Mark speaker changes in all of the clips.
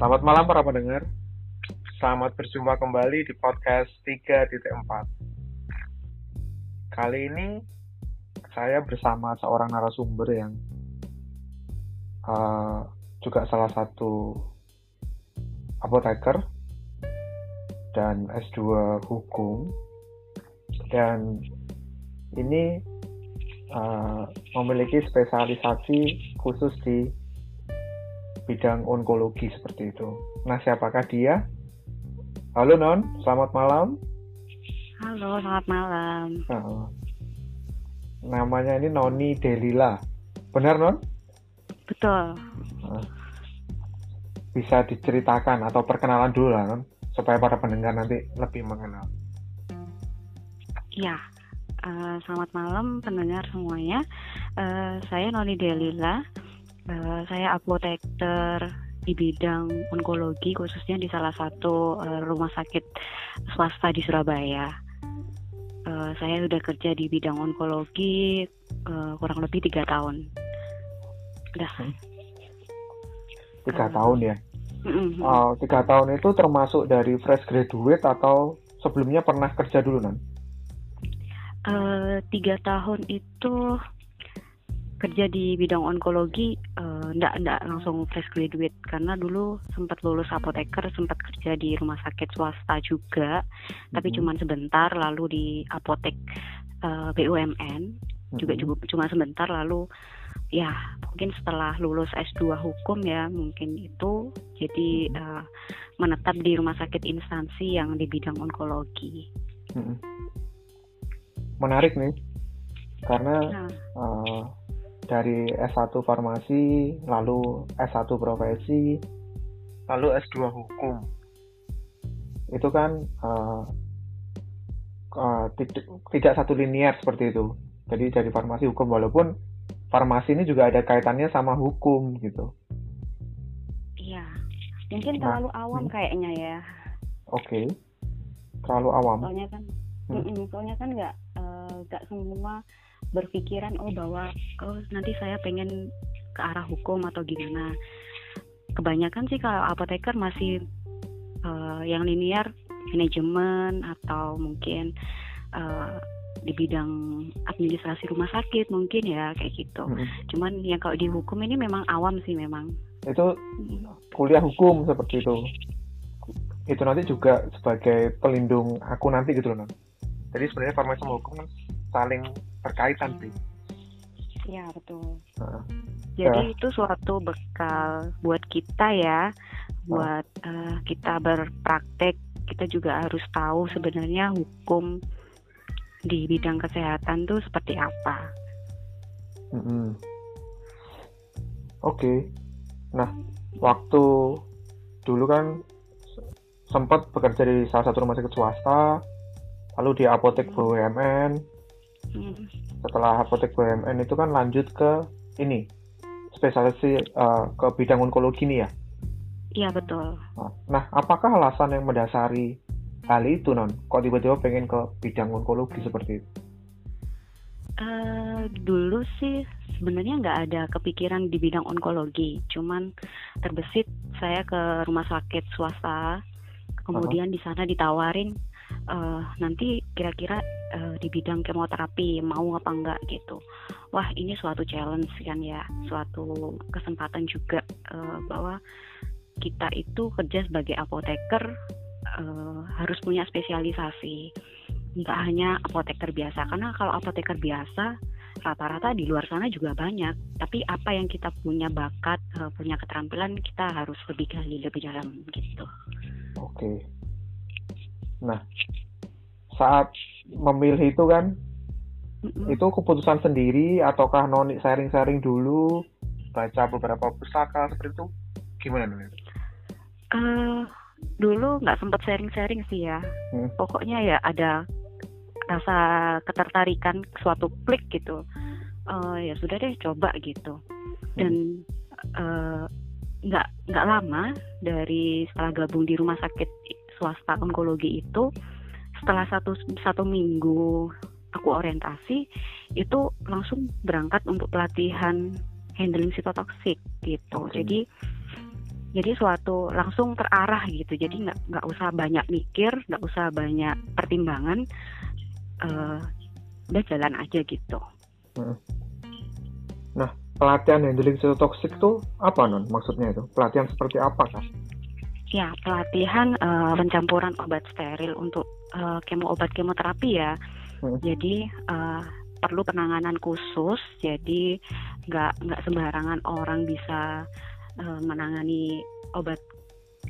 Speaker 1: Selamat malam para pendengar. Selamat berjumpa kembali di podcast 3.4. Kali ini saya bersama seorang narasumber yang uh, juga salah satu apoteker dan S2 hukum dan ini uh, memiliki spesialisasi khusus di bidang onkologi seperti itu. Nah, siapakah dia? Halo Non, selamat malam.
Speaker 2: Halo, selamat malam.
Speaker 1: Nah, namanya ini Noni Delila. Benar Non?
Speaker 2: Betul.
Speaker 1: Nah, bisa diceritakan atau perkenalan dulu lah Non, supaya para pendengar nanti lebih mengenal.
Speaker 2: Ya, uh, selamat malam pendengar semuanya. Uh, saya Noni Delila Uh, saya apoteker di bidang onkologi khususnya di salah satu uh, rumah sakit swasta di Surabaya. Uh, saya sudah kerja di bidang onkologi uh, kurang lebih tiga tahun. Udah.
Speaker 1: Hmm. Tiga uh, tahun ya. Uh, tiga tahun itu termasuk dari fresh graduate atau sebelumnya pernah kerja dulu nan?
Speaker 2: Uh, tiga tahun itu kerja di bidang onkologi uh, ndak ndak langsung fresh graduate karena dulu sempat lulus apoteker sempat kerja di rumah sakit swasta juga mm-hmm. tapi cuma sebentar lalu di apotek uh, eh, BUMN mm-hmm. juga juga cuma sebentar lalu ya mungkin setelah lulus S2 hukum ya mungkin itu jadi uh, menetap di rumah sakit instansi yang di bidang onkologi. Mm-hmm.
Speaker 1: Menarik nih karena nah. uh, dari S1 farmasi, lalu S1 profesi, lalu S2 hukum. Itu kan uh, uh, tidak, tidak satu linear seperti itu. Jadi dari farmasi hukum walaupun farmasi ini juga ada kaitannya sama hukum gitu.
Speaker 2: Iya, mungkin nah, terlalu awam hmm. kayaknya ya.
Speaker 1: Oke, okay. terlalu awam.
Speaker 2: Soalnya kan, hmm. soalnya kan nggak nggak uh, semua berpikiran oh bahwa oh nanti saya pengen ke arah hukum atau gimana kebanyakan sih kalau apoteker masih uh, yang linear manajemen atau mungkin uh, di bidang administrasi rumah sakit mungkin ya kayak gitu. Hmm. Cuman yang kalau di hukum ini memang awam sih memang.
Speaker 1: Itu kuliah hukum seperti itu. Itu nanti juga sebagai pelindung aku nanti gitu loh. Jadi sebenarnya farmasi hukum kan saling berkaitan sih.
Speaker 2: Ya betul. Nah, Jadi ya. itu suatu bekal buat kita ya, buat uh, kita berpraktek. Kita juga harus tahu sebenarnya hukum di bidang kesehatan tuh seperti apa.
Speaker 1: Mm -hmm. Oke. Okay. Nah, waktu dulu kan sempat bekerja di salah satu rumah sakit swasta, lalu di apotek BUMN, hmm. setelah apotek BUMN itu kan lanjut ke ini spesialisasi uh, ke bidang onkologi nih ya?
Speaker 2: Iya betul.
Speaker 1: Nah apakah alasan yang mendasari hal itu non kok tiba-tiba pengen ke bidang onkologi seperti itu?
Speaker 2: Uh, dulu sih sebenarnya nggak ada kepikiran di bidang onkologi. Cuman terbesit saya ke rumah sakit swasta. Kemudian uh -huh. di sana ditawarin uh, nanti kira-kira uh, di bidang kemoterapi mau apa enggak gitu. Wah ini suatu challenge kan ya, suatu kesempatan juga uh, bahwa kita itu kerja sebagai apoteker uh, harus punya spesialisasi, nggak hanya apoteker biasa. Karena kalau apoteker biasa rata-rata di luar sana juga banyak. Tapi apa yang kita punya bakat, punya keterampilan kita harus lebih gali lebih dalam gitu.
Speaker 1: Oke. Nah, saat memilih itu kan mm-hmm. itu keputusan sendiri ataukah noni sharing-sharing dulu baca beberapa pustaka seperti itu gimana nih?
Speaker 2: Uh, dulu nggak sempat sharing-sharing sih ya. Hmm. Pokoknya ya ada rasa ketertarikan suatu klik gitu. Uh, ya sudah deh coba gitu. Dan uh, nggak nggak lama dari setelah gabung di rumah sakit swasta onkologi itu setelah satu satu minggu aku orientasi itu langsung berangkat untuk pelatihan handling sitotoksik gitu. Okay. jadi jadi suatu langsung terarah gitu. Jadi nggak nggak usah banyak mikir nggak usah banyak pertimbangan uh, udah jalan aja gitu.
Speaker 1: Hmm. nah pelatihan handling toxic itu apa non maksudnya itu? Pelatihan seperti apa kah
Speaker 2: ya pelatihan uh, pencampuran obat steril untuk uh, kemo obat kemoterapi ya hmm. jadi uh, perlu penanganan khusus jadi nggak nggak sembarangan orang bisa uh, menangani obat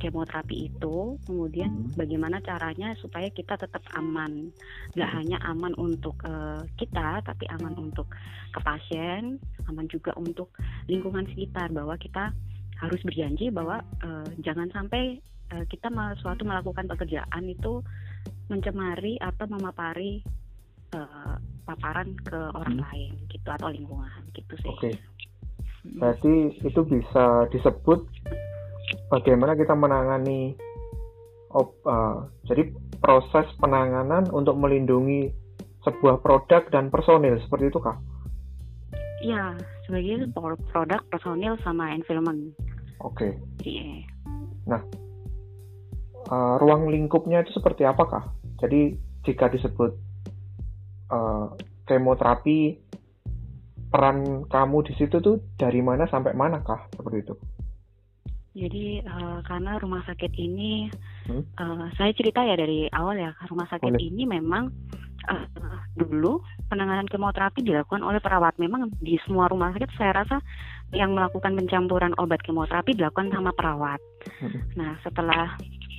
Speaker 2: kemoterapi itu kemudian hmm. bagaimana caranya supaya kita tetap aman nggak hmm. hanya aman untuk uh, kita tapi aman untuk ke pasien aman juga untuk lingkungan sekitar bahwa kita harus berjanji bahwa uh, jangan sampai uh, kita suatu melakukan pekerjaan itu mencemari atau memapari uh, paparan ke orang hmm. lain gitu atau lingkungan gitu sih.
Speaker 1: Oke. Okay. Berarti itu bisa disebut bagaimana kita menangani op, uh, jadi proses penanganan untuk melindungi sebuah produk dan personil seperti itu kah?
Speaker 2: Iya, sebagai produk, personil sama environment.
Speaker 1: Oke. Okay. Yeah. Nah, uh, ruang lingkupnya itu seperti apakah? Jadi jika disebut uh, kemoterapi peran kamu di situ tuh dari mana sampai mana kah seperti itu?
Speaker 2: Jadi uh, karena rumah sakit ini hmm? uh, saya cerita ya dari awal ya rumah sakit Boleh. ini memang uh, dulu penanganan kemoterapi dilakukan oleh perawat. Memang di semua rumah sakit saya rasa yang melakukan pencampuran obat kemoterapi dilakukan sama perawat. Nah setelah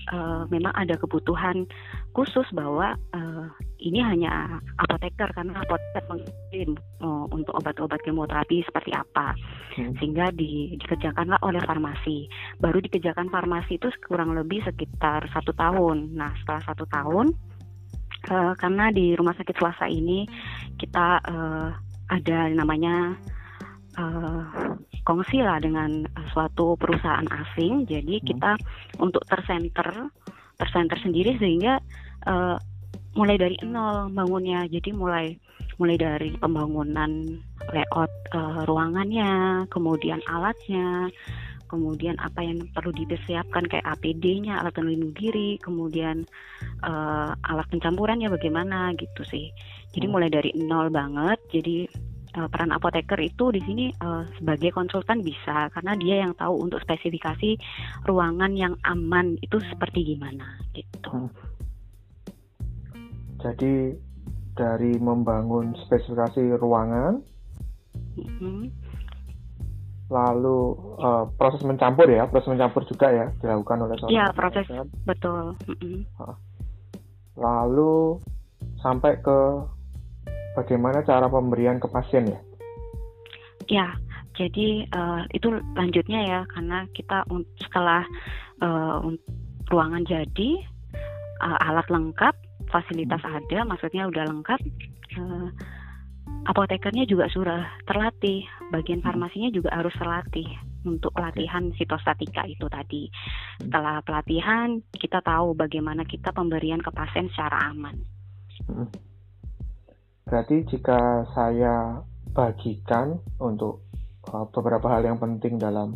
Speaker 2: uh, memang ada kebutuhan khusus bahwa uh, ini hanya apoteker karena apoteker mengirim uh, untuk obat-obat kemoterapi seperti apa hmm. sehingga di, dikerjakanlah oleh farmasi baru dikerjakan farmasi itu kurang lebih sekitar satu tahun nah setelah satu tahun uh, karena di rumah sakit swasta ini kita uh, ada namanya uh, kongsi lah dengan suatu perusahaan asing. Jadi hmm. kita untuk tersenter tersenter sendiri sehingga uh, mulai dari nol bangunnya. Jadi mulai mulai dari pembangunan layout uh, ruangannya, kemudian alatnya, kemudian apa yang perlu dipersiapkan kayak APD-nya, alat pelindung diri, kemudian uh, alat pencampurannya bagaimana gitu sih. Jadi hmm. mulai dari nol banget. Jadi uh, peran apoteker itu di sini uh, sebagai konsultan bisa karena dia yang tahu untuk spesifikasi ruangan yang aman itu seperti gimana gitu. Hmm.
Speaker 1: Jadi dari membangun spesifikasi ruangan, hmm. Lalu uh, proses mencampur ya, proses mencampur juga ya dilakukan oleh
Speaker 2: seorang. Iya proses betul.
Speaker 1: Lalu sampai ke bagaimana cara pemberian ke pasien ya?
Speaker 2: Ya, jadi uh, itu lanjutnya ya karena kita setelah uh, ruangan jadi uh, alat lengkap, fasilitas hmm. ada, maksudnya udah lengkap. Uh, apotekernya juga sudah terlatih, bagian hmm. farmasinya juga harus terlatih untuk pelatihan sitostatika itu tadi. Hmm. Setelah pelatihan, kita tahu bagaimana kita pemberian ke pasien secara aman. Hmm.
Speaker 1: Berarti jika saya bagikan untuk uh, beberapa hal yang penting dalam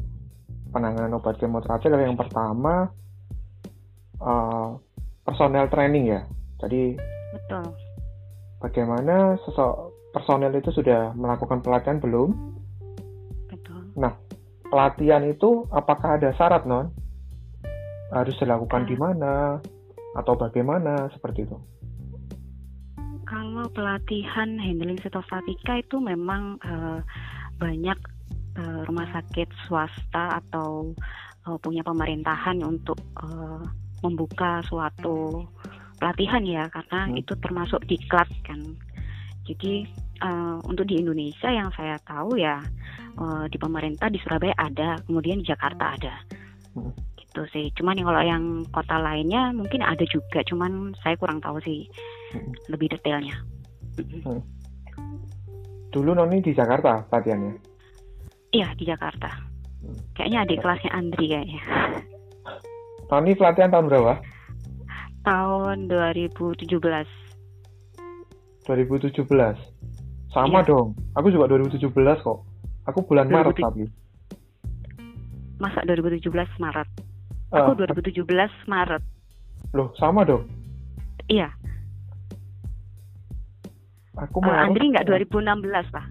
Speaker 1: penanganan obat kemoterapi adalah yang pertama uh, personel training ya. Jadi
Speaker 2: betul.
Speaker 1: Bagaimana sosok personel itu sudah melakukan pelatihan belum?
Speaker 2: Betul.
Speaker 1: Nah, pelatihan itu apakah ada syarat non? Harus dilakukan di mana atau bagaimana seperti itu?
Speaker 2: Kalau pelatihan handling sitostatika itu memang uh, banyak uh, rumah sakit swasta atau uh, punya pemerintahan untuk uh, membuka suatu pelatihan ya karena hmm. itu termasuk diklat kan. Jadi uh, untuk di Indonesia yang saya tahu ya uh, di pemerintah di Surabaya ada, kemudian di Jakarta ada. Hmm. Gitu sih. Cuman yang kalau yang kota lainnya mungkin ada juga, cuman saya kurang tahu sih lebih detailnya. Hmm.
Speaker 1: Dulu Noni di Jakarta pelatihannya?
Speaker 2: Iya di Jakarta. Hmm. Kayaknya adik kelasnya Andri kayaknya.
Speaker 1: Noni pelatihan tahun berapa?
Speaker 2: Tahun 2017.
Speaker 1: 2017. Sama iya. dong. Aku juga 2017 kok. Aku bulan 2017. Maret tapi.
Speaker 2: Masa 2017 Maret? Aku uh, 2017 Maret.
Speaker 1: Loh, sama dong?
Speaker 2: Iya. Aku uh, Andri nggak 2016, Pak.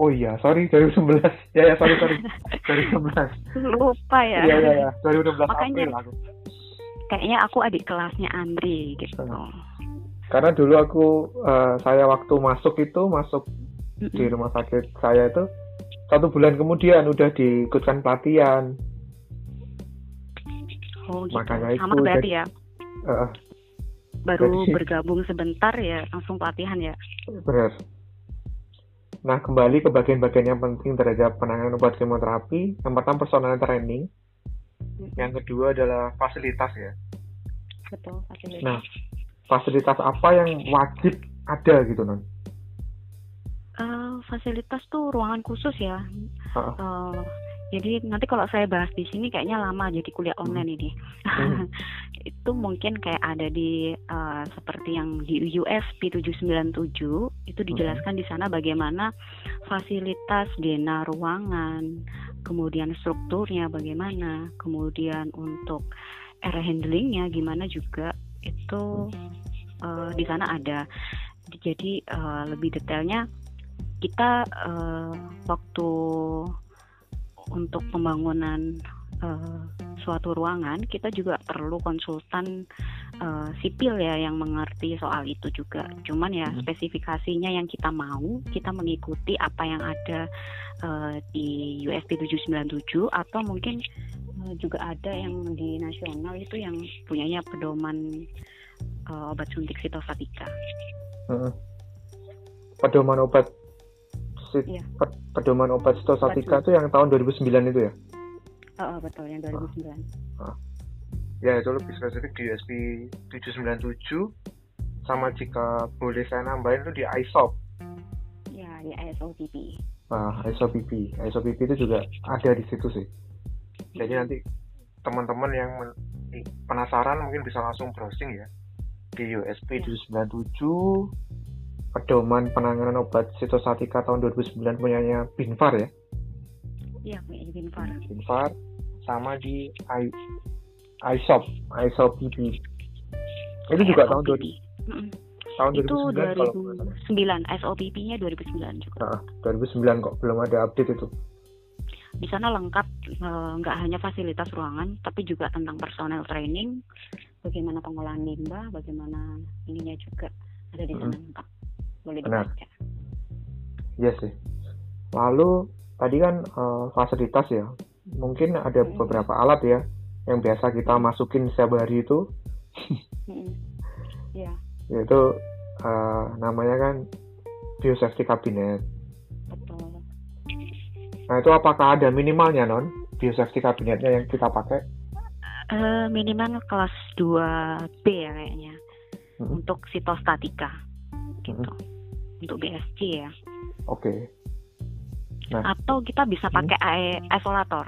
Speaker 1: Oh iya, sorry 2011. Ya ya sorry sorry. 2011.
Speaker 2: Lupa ya.
Speaker 1: Iya iya ya. 2016
Speaker 2: Makanya, April aku. Kayaknya aku adik kelasnya Andri gitu.
Speaker 1: Karena dulu aku uh, saya waktu masuk itu masuk di rumah sakit saya itu satu bulan kemudian udah diikutkan pelatihan.
Speaker 2: Oh gitu. Makanya Sama itu, berarti ya. Uh, Baru jadi, bergabung sebentar ya langsung pelatihan ya.
Speaker 1: Benar Nah, kembali ke bagian-bagian yang penting terhadap penanganan obat kemoterapi. Yang pertama personal training. Yang kedua adalah fasilitas ya.
Speaker 2: Betul, fasilitas.
Speaker 1: Nah, fasilitas apa yang wajib ada gitu, Non?
Speaker 2: Uh, fasilitas tuh ruangan khusus ya. Uh -uh. Uh, jadi nanti kalau saya bahas di sini kayaknya lama jadi kuliah hmm. online ini. Hmm. itu mungkin kayak ada di uh, seperti yang di USP 797 itu dijelaskan hmm. di sana bagaimana fasilitas dena ruangan, kemudian strukturnya bagaimana, kemudian untuk area handlingnya gimana juga itu uh, di sana ada. Jadi uh, lebih detailnya kita uh, waktu untuk pembangunan uh, suatu ruangan kita juga perlu konsultan uh, sipil ya yang mengerti soal itu juga. Cuman ya hmm. spesifikasinya yang kita mau kita mengikuti apa yang ada uh, di USP 797 atau mungkin uh, juga ada yang di nasional itu yang punyanya pedoman uh, obat suntik sitostatika.
Speaker 1: Hmm. Pedoman obat yeah. pedoman obat sitostatika itu yang tahun 2009 itu ya?
Speaker 2: Oh, oh betul yang 2009. Oh.
Speaker 1: Ya itu lebih spesifik di USP 797 sama jika boleh saya nambahin itu di ISOP.
Speaker 2: Ya di ISOPP.
Speaker 1: Nah, ISOPP. ISOPP itu juga ada di situ sih. Jadi nanti teman-teman yang penasaran mungkin bisa langsung browsing ya di USP ya. 797 pedoman penanganan obat sitostatika tahun 2009 punyanya Binfar ya?
Speaker 2: Iya, punya Binfar.
Speaker 1: Binfar sama di I, ISOP, ISOP PP. Itu juga tahun 2000. Mm Tahun
Speaker 2: itu 2009, 2009 SOPP-nya 2009 juga.
Speaker 1: Nah, 2009 kok belum ada update itu.
Speaker 2: Di sana lengkap eh, nggak hanya fasilitas ruangan, tapi juga tentang personal training, bagaimana pengolahan limbah, bagaimana ininya juga ada di sana mm -hmm. boleh Benar.
Speaker 1: Iya sih. Lalu tadi kan uh, fasilitas ya, mungkin ada hmm. beberapa alat ya yang biasa kita masukin setiap hari itu.
Speaker 2: hmm. Iya.
Speaker 1: Yaitu uh, namanya kan biosafety cabinet.
Speaker 2: Betul.
Speaker 1: Nah itu apakah ada minimalnya non biosafety cabinetnya yang kita pakai?
Speaker 2: Uh, minimal kelas 2B ya kayaknya hmm. untuk sitostatika gitu. Hmm untuk BSC ya.
Speaker 1: Oke. Okay.
Speaker 2: Nah. Atau kita bisa pakai hmm. isolator.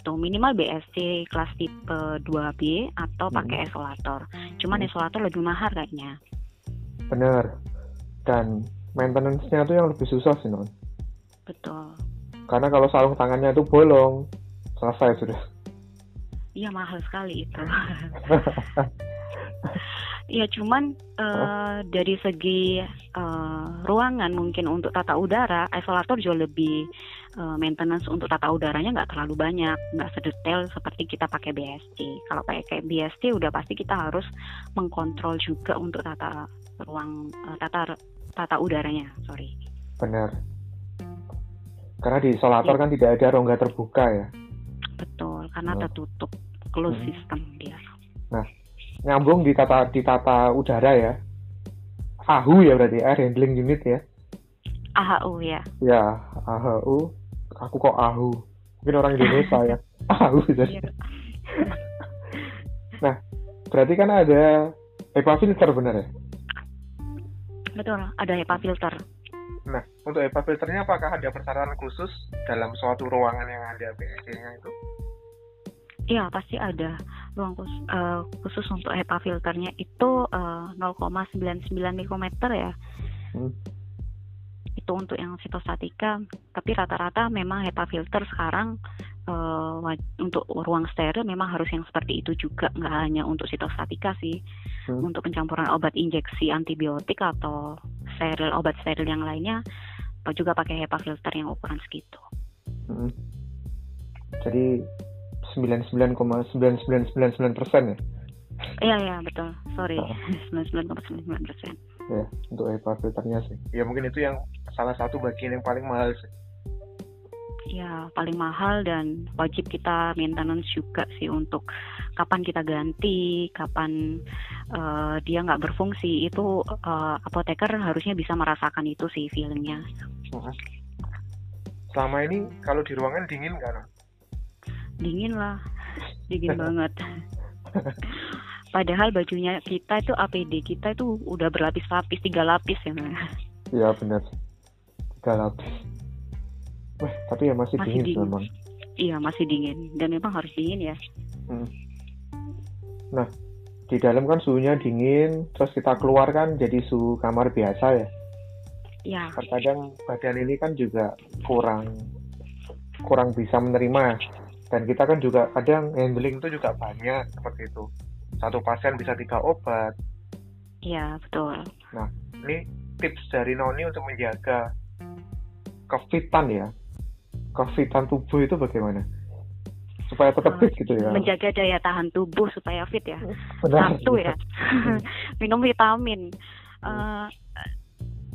Speaker 2: Itu minimal BSC kelas tipe 2B atau hmm. pakai isolator. Cuman hmm. isolator lebih mahal kayaknya.
Speaker 1: Bener. Dan maintenance-nya tuh yang lebih susah sih, Non.
Speaker 2: Betul.
Speaker 1: Karena kalau sarung tangannya itu bolong, selesai sudah.
Speaker 2: Iya mahal sekali itu. Ya cuman uh, dari segi uh, ruangan mungkin untuk tata udara, isolator jauh lebih uh, maintenance untuk tata udaranya nggak terlalu banyak, nggak sedetail seperti kita pakai BST. Kalau pakai BST udah pasti kita harus mengkontrol juga untuk tata ruang uh, tata tata udaranya, sorry.
Speaker 1: Benar. Karena di isolator ya. kan tidak ada rongga terbuka ya.
Speaker 2: Betul, karena oh. tertutup close hmm. system dia.
Speaker 1: Nah, nyambung di tata di tata udara ya. AHU ya berarti air handling unit ya.
Speaker 2: AHU ya
Speaker 1: ya AHU aku kok AHU mungkin orang Indonesia ya. AHU jadi iya. nah berarti kan ada HEPA filter benar ya?
Speaker 2: Betul ada HEPA filter
Speaker 1: nah untuk HEPA filternya apakah ada persyaratan khusus dalam suatu ruangan yang ada BSC-nya itu
Speaker 2: Iya pasti ada ruang khusus, uh, khusus untuk HEPA filternya itu uh, 0,99 mikrometer ya. Hmm. Itu untuk yang sitostatika tapi rata-rata memang HEPA filter sekarang uh, untuk ruang steril memang harus yang seperti itu juga nggak hanya untuk sitostatika sih hmm. untuk pencampuran obat injeksi antibiotik atau steril obat steril yang lainnya juga pakai HEPA filter yang ukuran segitu. Hmm.
Speaker 1: Jadi 99,9999 persen ya?
Speaker 2: Iya iya betul, sorry, sembilan sembilan koma sembilan persen.
Speaker 1: Ya untuk HEPA filternya sih. Ya mungkin itu yang salah satu bagian yang paling mahal sih.
Speaker 2: Ya paling mahal dan wajib kita maintenance juga sih untuk kapan kita ganti, kapan uh, dia nggak berfungsi itu uh, apoteker harusnya bisa merasakan itu sih feelingnya.
Speaker 1: Selama ini kalau di ruangan dingin nggak?
Speaker 2: Dingin lah, dingin banget. Padahal bajunya kita itu APD kita itu udah berlapis-lapis tiga lapis ya.
Speaker 1: Iya benar tiga lapis. Wah tapi ya masih, masih dingin, dingin memang.
Speaker 2: Iya masih dingin dan memang harus dingin ya. Hmm.
Speaker 1: Nah di dalam kan suhunya dingin, terus kita keluar kan jadi suhu kamar biasa ya.
Speaker 2: Iya.
Speaker 1: Terkadang badan ini kan juga kurang kurang bisa menerima dan kita kan juga kadang handling itu juga banyak seperti itu satu pasien bisa tiga obat.
Speaker 2: Iya betul.
Speaker 1: Nah ini tips dari Noni untuk menjaga kefitan ya, kefitan tubuh itu bagaimana? Supaya tetap fit gitu ya.
Speaker 2: Menjaga daya tahan tubuh supaya fit ya. Benar. Satu ya, minum vitamin. Uh,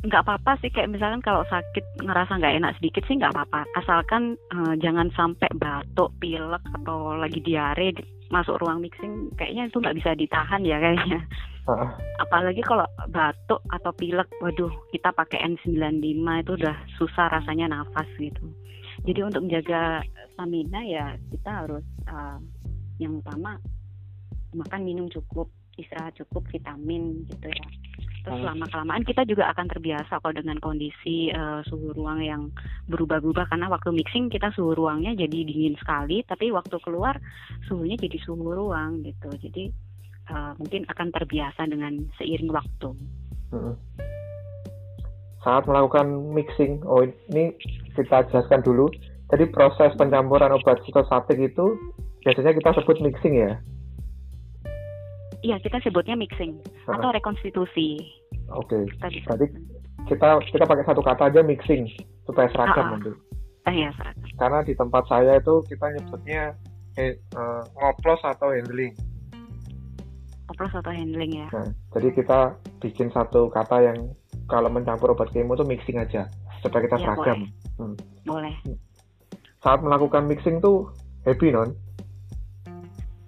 Speaker 2: nggak apa-apa sih kayak misalkan kalau sakit ngerasa nggak enak sedikit sih nggak apa-apa asalkan uh, jangan sampai batuk pilek atau lagi diare masuk ruang mixing kayaknya itu nggak bisa ditahan ya kayaknya. Uh. Apalagi kalau batuk atau pilek, waduh kita pakai N95 itu udah susah rasanya nafas gitu. Jadi untuk menjaga stamina ya kita harus uh, yang utama makan minum cukup, istirahat cukup, vitamin gitu ya. Terus lama kelamaan kita juga akan terbiasa kok dengan kondisi uh, suhu ruang yang berubah-ubah karena waktu mixing kita suhu ruangnya jadi dingin sekali, tapi waktu keluar suhunya jadi suhu ruang gitu. Jadi uh, mungkin akan terbiasa dengan seiring waktu. Hmm.
Speaker 1: Saat melakukan mixing, oh ini kita jelaskan dulu. Jadi proses pencampuran obat sitostatik itu biasanya kita sebut mixing ya.
Speaker 2: Iya, kita sebutnya mixing atau rekonstitusi.
Speaker 1: Oke. Okay. Berarti kita kita pakai satu kata aja mixing supaya seragam nanti.
Speaker 2: Ah, iya, seragam.
Speaker 1: Karena di tempat saya itu kita nyebutnya eh, uh, ngoplos atau handling.
Speaker 2: Ngoplos atau handling ya. Nah,
Speaker 1: jadi kita bikin satu kata yang kalau mencampur obat kemo itu mixing aja supaya kita ya, seragam.
Speaker 2: Boleh. Hmm. boleh.
Speaker 1: Saat melakukan mixing tuh happy non?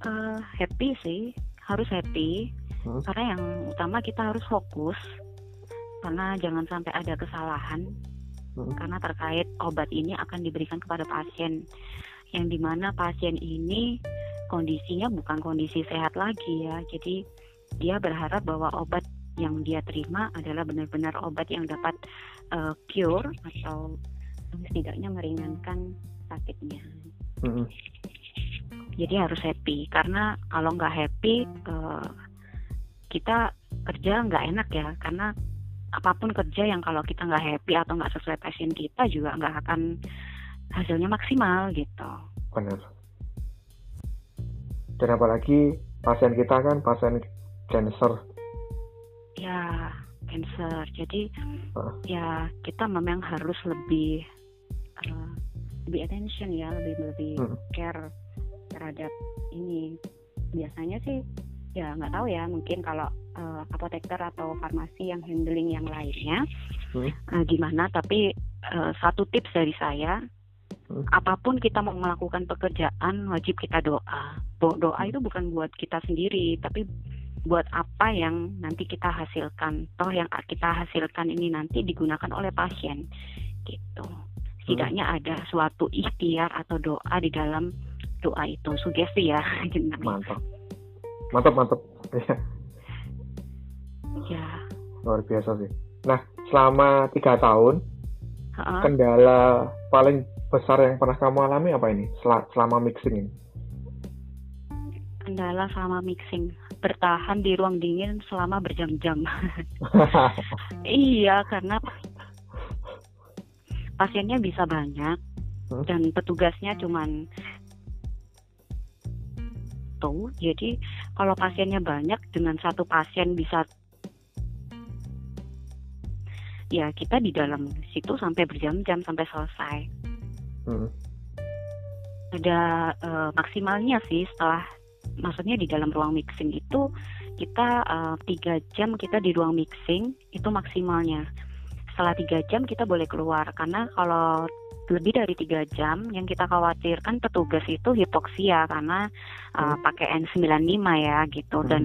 Speaker 2: Uh, happy sih harus happy hmm. karena yang utama kita harus fokus karena jangan sampai ada kesalahan hmm. karena terkait obat ini akan diberikan kepada pasien yang di mana pasien ini kondisinya bukan kondisi sehat lagi ya jadi dia berharap bahwa obat yang dia terima adalah benar-benar obat yang dapat uh, cure atau setidaknya meringankan sakitnya. -hmm jadi harus happy karena kalau nggak happy uh, kita kerja nggak enak ya karena apa pun kerja yang kalau kita nggak happy atau nggak sesuai passion kita juga nggak akan hasilnya maksimal gitu.
Speaker 1: Benar. Dan apalagi pasien kita kan pasien cancer.
Speaker 2: Ya, cancer. Jadi uh. ya kita memang harus lebih uh, lebih attention ya, lebih lebih hmm. care terhadap ini biasanya sih ya nggak tahu ya mungkin kalau uh, apoteker atau farmasi yang handling yang lainnya hmm. uh, gimana tapi uh, satu tips dari saya hmm. apa pun kita mau melakukan pekerjaan wajib kita doa doa itu bukan buat kita sendiri tapi buat apa yang nanti kita hasilkan toh yang kita hasilkan ini nanti digunakan oleh pasien gitu setidaknya hmm. ada suatu ikhtiar atau doa di dalam doa itu sugesti ya
Speaker 1: mantap mantap mantap. Ya
Speaker 2: ya.
Speaker 1: Luar biasa sih. Nah selama tiga tahun uh-uh. kendala paling besar yang pernah kamu alami apa ini? Selama mixing ini?
Speaker 2: Kendala selama mixing. Bertahan di ruang dingin selama berjam-jam. Iya karena pasiennya bisa banyak hmm? dan petugasnya cuman tuh jadi kalau pasiennya banyak dengan satu pasien bisa ya kita di dalam situ sampai berjam-jam sampai selesai. Hmm. ada uh, maksimalnya sih setelah maksudnya di dalam ruang mixing itu kita eh, tiga uh, jam kita di ruang mixing itu maksimalnya. Setelah tiga jam kita boleh keluar karena kalau lebih dari tiga jam yang kita khawatirkan petugas itu hipoksia karena uh, pakai N95 ya gitu hmm. dan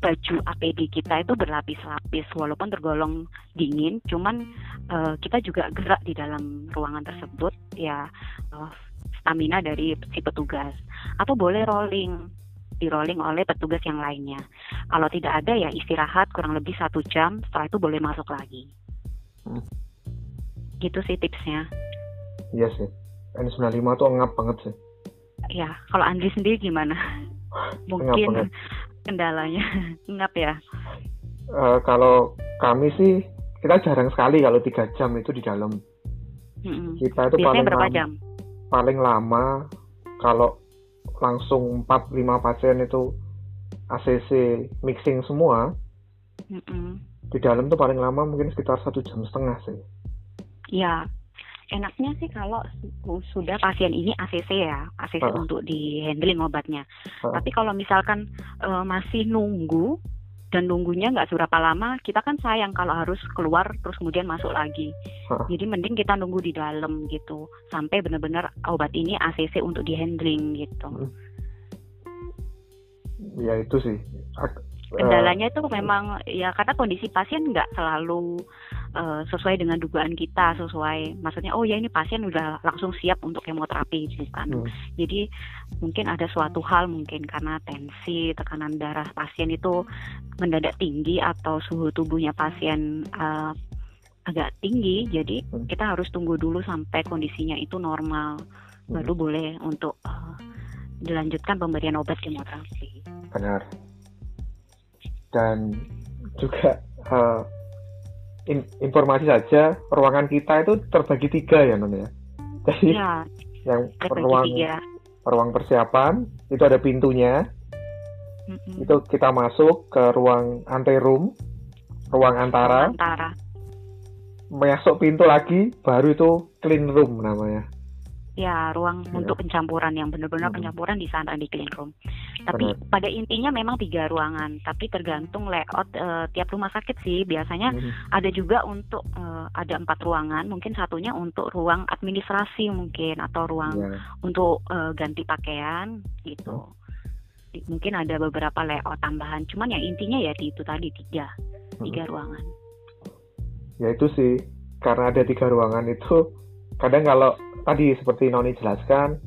Speaker 2: baju APD kita itu berlapis-lapis walaupun tergolong dingin cuman uh, kita juga gerak di dalam ruangan tersebut ya uh, stamina dari si petugas atau boleh rolling di rolling oleh petugas yang lainnya. Kalau tidak ada ya istirahat kurang lebih satu jam, setelah itu boleh masuk lagi. Hmm. Gitu sih tipsnya.
Speaker 1: Iya sih. N95 tuh ngap banget sih.
Speaker 2: Ya, kalau Andri sendiri gimana? Mungkin kendalanya ngap ya.
Speaker 1: Uh, kalau kami sih kita jarang sekali kalau tiga jam itu di dalam.
Speaker 2: Hmm. Kita itu Biasanya paling berapa lama, jam?
Speaker 1: Paling lama kalau langsung 4-5 pasien itu ACC mixing semua. Mm -mm di dalam tuh paling lama mungkin sekitar satu jam setengah sih.
Speaker 2: Ya, enaknya sih kalau sudah pasien ini ACC ya, ACC uh. untuk di handling obatnya. Uh. Tapi kalau misalkan uh, masih nunggu dan nunggunya nggak seberapa lama, kita kan sayang kalau harus keluar terus kemudian masuk lagi. Uh. Jadi mending kita nunggu di dalam gitu, sampai benar-benar obat ini ACC untuk di handling gitu. Hmm.
Speaker 1: Ya itu sih
Speaker 2: kendalanya itu memang ya karena kondisi pasien nggak selalu uh, sesuai dengan dugaan kita sesuai maksudnya oh ya ini pasien udah langsung siap untuk kemoterapi bukan hmm. jadi mungkin ada suatu hal mungkin karena tensi tekanan darah pasien itu mendadak tinggi atau suhu tubuhnya pasien uh, agak tinggi jadi hmm. kita harus tunggu dulu sampai kondisinya itu normal hmm. baru boleh untuk uh, dilanjutkan pemberian obat kemoterapi
Speaker 1: benar dan juga uh, in, informasi saja ruangan kita itu terbagi tiga ya non ya jadi ya, yang ruang tiga. ruang persiapan itu ada pintunya mm-hmm. itu kita masuk ke ruang anteroom ruang antara
Speaker 2: antara
Speaker 1: masuk pintu lagi baru itu clean room namanya
Speaker 2: ya ruang ya. untuk pencampuran yang benar-benar hmm. pencampuran di sana di clean room. Tapi Benar. pada intinya memang tiga ruangan, tapi tergantung layout uh, tiap rumah sakit sih. Biasanya hmm. ada juga untuk uh, ada empat ruangan, mungkin satunya untuk ruang administrasi mungkin atau ruang ya. untuk uh, ganti pakaian gitu. Hmm. Mungkin ada beberapa layout tambahan, cuman yang intinya ya di itu tadi tiga, tiga hmm. ruangan.
Speaker 1: Ya itu sih, karena ada tiga ruangan itu kadang kalau tadi seperti Noni jelaskan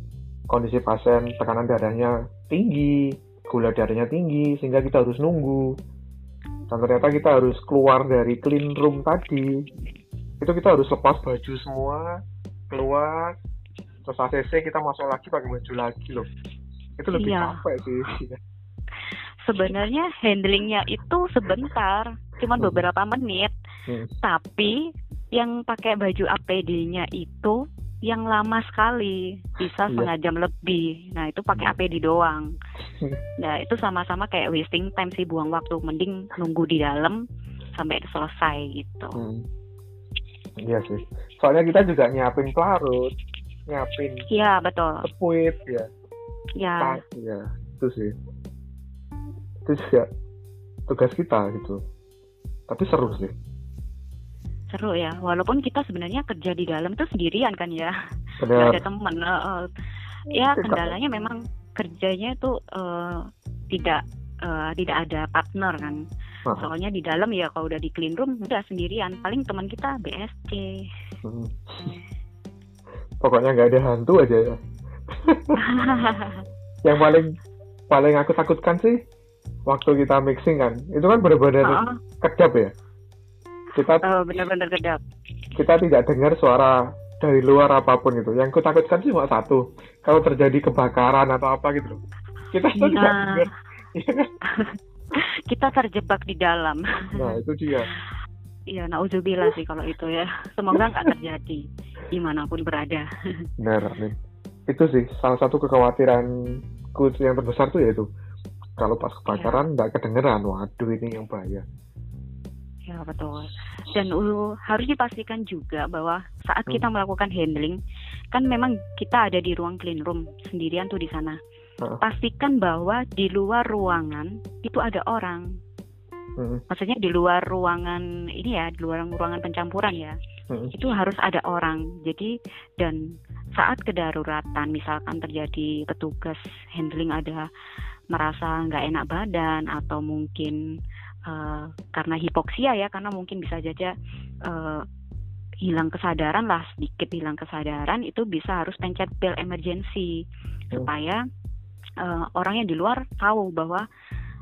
Speaker 1: kondisi pasien tekanan darahnya tinggi gula darahnya tinggi sehingga kita harus nunggu dan ternyata kita harus keluar dari clean room tadi itu kita harus lepas baju semua keluar terus ACC kita masuk lagi pakai baju lagi loh itu lebih iya. capek sih
Speaker 2: sebenarnya handlingnya itu sebentar cuman hmm. beberapa menit hmm. tapi yang pakai baju APD-nya itu yang lama sekali bisa iya. setengah jam lebih. Nah itu pakai APD doang. Nah itu sama-sama kayak wasting time sih buang waktu. Mending nunggu di dalam sampai selesai gitu. Hmm.
Speaker 1: iya sih. Soalnya kita juga nyiapin pelarut nyiapin
Speaker 2: iya betul.
Speaker 1: sepuit ya.
Speaker 2: Ya
Speaker 1: ya. Itu sih. Itu juga tugas kita gitu. Tapi seru sih
Speaker 2: seru ya. Walaupun kita sebenarnya kerja di dalam tuh sendirian kan ya. Nggak ada teman uh, ya kendalanya memang kerjanya tuh uh, tidak uh, tidak ada partner kan. Uh. soalnya di dalam ya kalau udah di clean room udah sendirian. Paling teman kita BSC hmm.
Speaker 1: pokoknya nggak ada hantu aja ya. Yang paling paling aku takutkan sih waktu kita mixing kan itu kan benar-benar uh. kejap ya kita
Speaker 2: oh, benar-benar kedap
Speaker 1: kita tidak dengar suara dari luar apa pun itu yang kutakutkan cuma satu kalau terjadi kebakaran atau apa gitu kita tuh tidak dengar
Speaker 2: iya kan? kita terjebak di dalam
Speaker 1: nah itu dia
Speaker 2: Iya, nauzubillah sih kalau itu ya. Semoga nggak terjadi. di mana pun berada.
Speaker 1: Benar, Amin. Itu sih salah satu kekhawatiranku yang terbesar tuh yaitu kalau pas kebakaran iya. nggak ya. kedengeran, waduh ini yang bahaya.
Speaker 2: Ya betul. Dan uh, harus dipastikan juga bahwa saat hmm. kita melakukan handling, kan memang kita ada di ruang clean room sendirian tuh di sana. Uh. Pastikan bahwa di luar ruangan itu ada orang. Hmm. Maksudnya di luar ruangan ini ya, di luar ruangan pencampuran ya hmm. itu harus ada orang jadi dan saat kedaruratan misalkan terjadi petugas handling ada merasa nggak enak badan atau mungkin uh, karena hipoksia ya karena mungkin bisa saja uh, hilang kesadaran lah sedikit hilang kesadaran itu bisa harus pencet bel emergency hmm. supaya uh, orang yang di luar tahu bahwa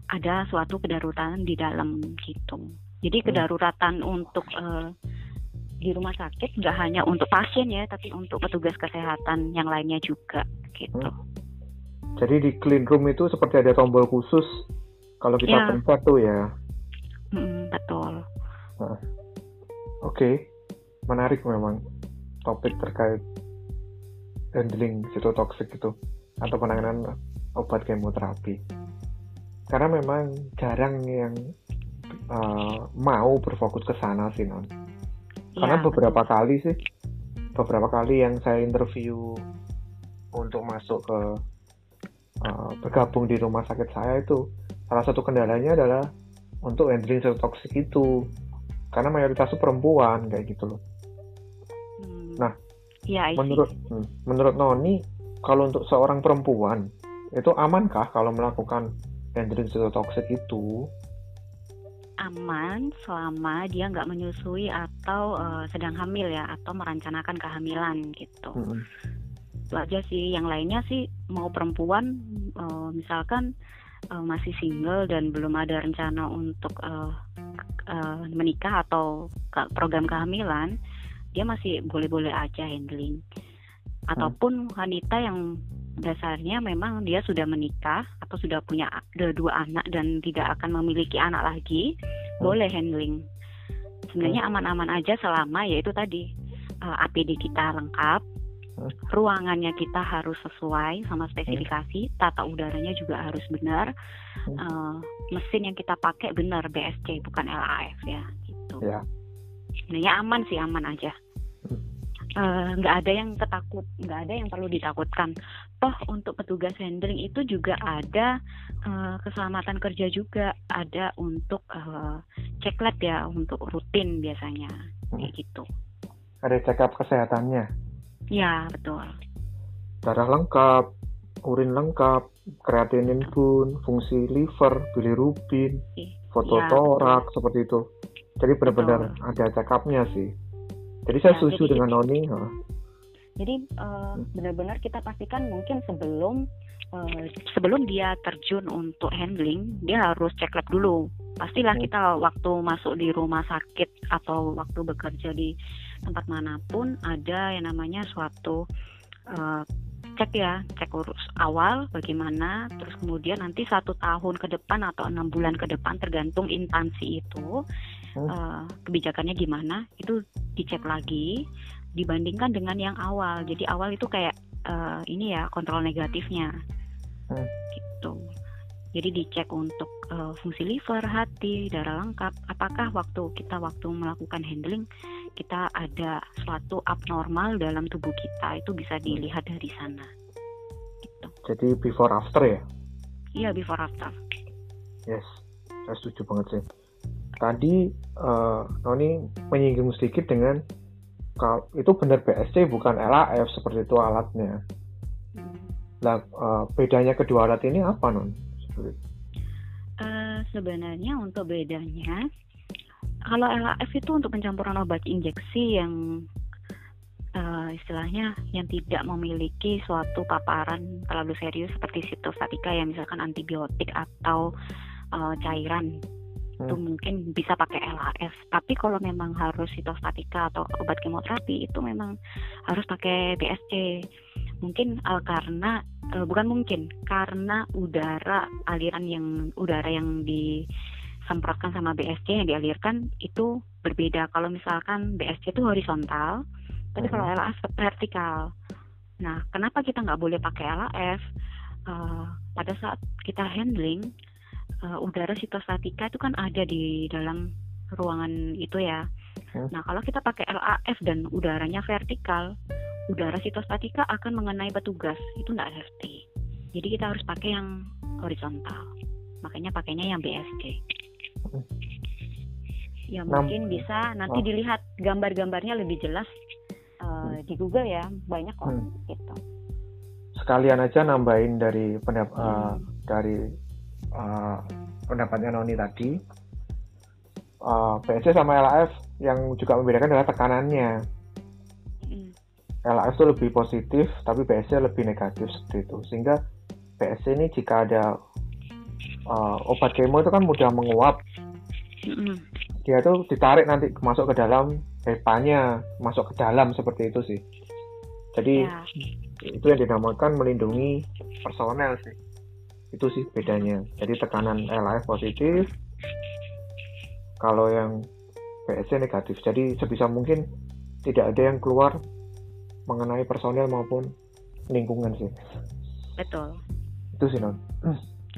Speaker 2: ada suatu kedaruratan di dalam gitu. Jadi hmm. kedaruratan untuk uh, di rumah sakit nggak hanya untuk pasien ya, tapi untuk petugas kesehatan yang lainnya juga gitu. Hmm.
Speaker 1: Jadi di clean room itu seperti ada tombol khusus kalau kita ya. pencet tuh ya.
Speaker 2: Hmm, betul. Nah.
Speaker 1: Oke, okay. menarik memang topik terkait handling toxic itu atau penanganan obat kemoterapi. Karena memang jarang yang uh, mau berfokus ke sana sih non karena ya, beberapa betul. kali sih beberapa kali yang saya interview untuk masuk ke uh, bergabung di rumah sakit saya itu salah satu kendalanya adalah untuk handling sel toxic itu karena mayoritas itu perempuan kayak gitu loh. Hmm. Nah, ya, menurut hmm, menurut Noni kalau untuk seorang perempuan itu amankah kalau melakukan handling sel toxic itu?
Speaker 2: aman selama dia nggak menyusui atau uh, sedang hamil ya atau merencanakan kehamilan gitu. Mm-hmm. Itu aja sih. Yang lainnya sih mau perempuan uh, misalkan uh, masih single dan belum ada rencana untuk uh, uh, menikah atau ke program kehamilan, dia masih boleh-boleh aja handling. Ataupun wanita yang dasarnya memang dia sudah menikah atau sudah punya dua anak dan tidak akan memiliki anak lagi, hmm. boleh handling. Sebenarnya aman-aman aja selama yaitu tadi uh, APD kita lengkap. Ruangannya kita harus sesuai sama spesifikasi, tata udaranya juga harus benar, uh, mesin yang kita pakai benar BSC bukan LAF ya gitu. Ya. Sebenarnya aman sih aman aja. Eh, nggak uh, ada yang ketakut nggak ada yang perlu ditakutkan. Toh untuk petugas handling itu juga ada uh, keselamatan kerja juga. Ada untuk uh, cek lab ya untuk rutin biasanya. Kayak hmm. gitu.
Speaker 1: Ada check up kesehatannya
Speaker 2: ya betul.
Speaker 1: Darah lengkap urin lengkap kreatinin pun fungsi liver bilirubin foto ya, torak seperti itu. Jadi benar-benar ada check upnya sih. Jadi saya ya, setuju jadi, dengan Noni.
Speaker 2: Jadi uh, benar-benar kita pastikan mungkin sebelum uh, sebelum dia terjun untuk handling, dia harus cek lab dulu. Pastilah hmm. kita waktu masuk di rumah sakit atau waktu bekerja di tempat mana pun ada yang namanya suatu uh, cek ya cek urus awal bagaimana terus kemudian nanti satu tahun ke depan atau enam bulan ke depan tergantung instansi itu uh, kebijakannya gimana itu dicek lagi dibandingkan dengan yang awal jadi awal itu kayak uh, ini ya kontrol negatifnya hmm. gitu jadi dicek untuk uh, fungsi liver hati darah lengkap. Apakah waktu kita waktu melakukan handling kita ada suatu abnormal dalam tubuh kita? Itu bisa dilihat dari sana.
Speaker 1: Gitu. jadi before after ya?
Speaker 2: Iya before after.
Speaker 1: Yes saya setuju banget sih. Tadi uh, Noni menyinggung sedikit dengan itu benar BSC bukan LAF seperti itu alatnya. Nah, uh, bedanya kedua alat ini apa non?
Speaker 2: Uh, sebenarnya untuk bedanya, kalau LAF itu untuk pencampuran obat injeksi yang uh, istilahnya yang tidak memiliki suatu paparan terlalu serius seperti sitostatika ya misalkan antibiotik atau uh, cairan itu hmm. mungkin bisa pakai LAF tapi kalau memang harus sitostatika atau obat kemoterapi itu memang harus pakai BSC mungkin uh, karena uh, bukan mungkin karena udara aliran yang udara yang disemprotkan sama BSC yang dialirkan itu berbeda kalau misalkan BSC itu horizontal Tapi kalau LAF vertikal. Nah, kenapa kita nggak boleh pakai LAF? Uh, pada saat kita handling uh, udara sitostatika itu kan ada di dalam ruangan itu ya. Hmm. Nah, kalau kita pakai LAF dan udaranya vertikal, udara sitostatika akan mengenai petugas. Itu nggak safety. Jadi kita harus pakai yang horizontal. Makanya pakainya yang. Hmm. Ya mungkin bisa nanti oh. dilihat gambar-gambarnya lebih jelas uh, di Google ya banyak kok hmm. gitu.
Speaker 1: Sekalian aja nambahin dari pendap hmm. uh, dari uh, pendapatnya Noni tadi. Uh, PSC sama LAF yang juga membedakan adalah tekanannya. LAF itu lebih positif, tapi PSC lebih negatif seperti itu. Sehingga PSC ini jika ada uh, obat kemo itu kan mudah menguap. Dia tuh ditarik nanti masuk ke dalam hepanya masuk ke dalam seperti itu sih jadi ya. itu yang dinamakan melindungi personel sih itu sih bedanya jadi tekanan LAF positif kalau yang PSC negatif jadi sebisa mungkin tidak ada yang keluar mengenai personel maupun lingkungan sih
Speaker 2: betul
Speaker 1: itu sih non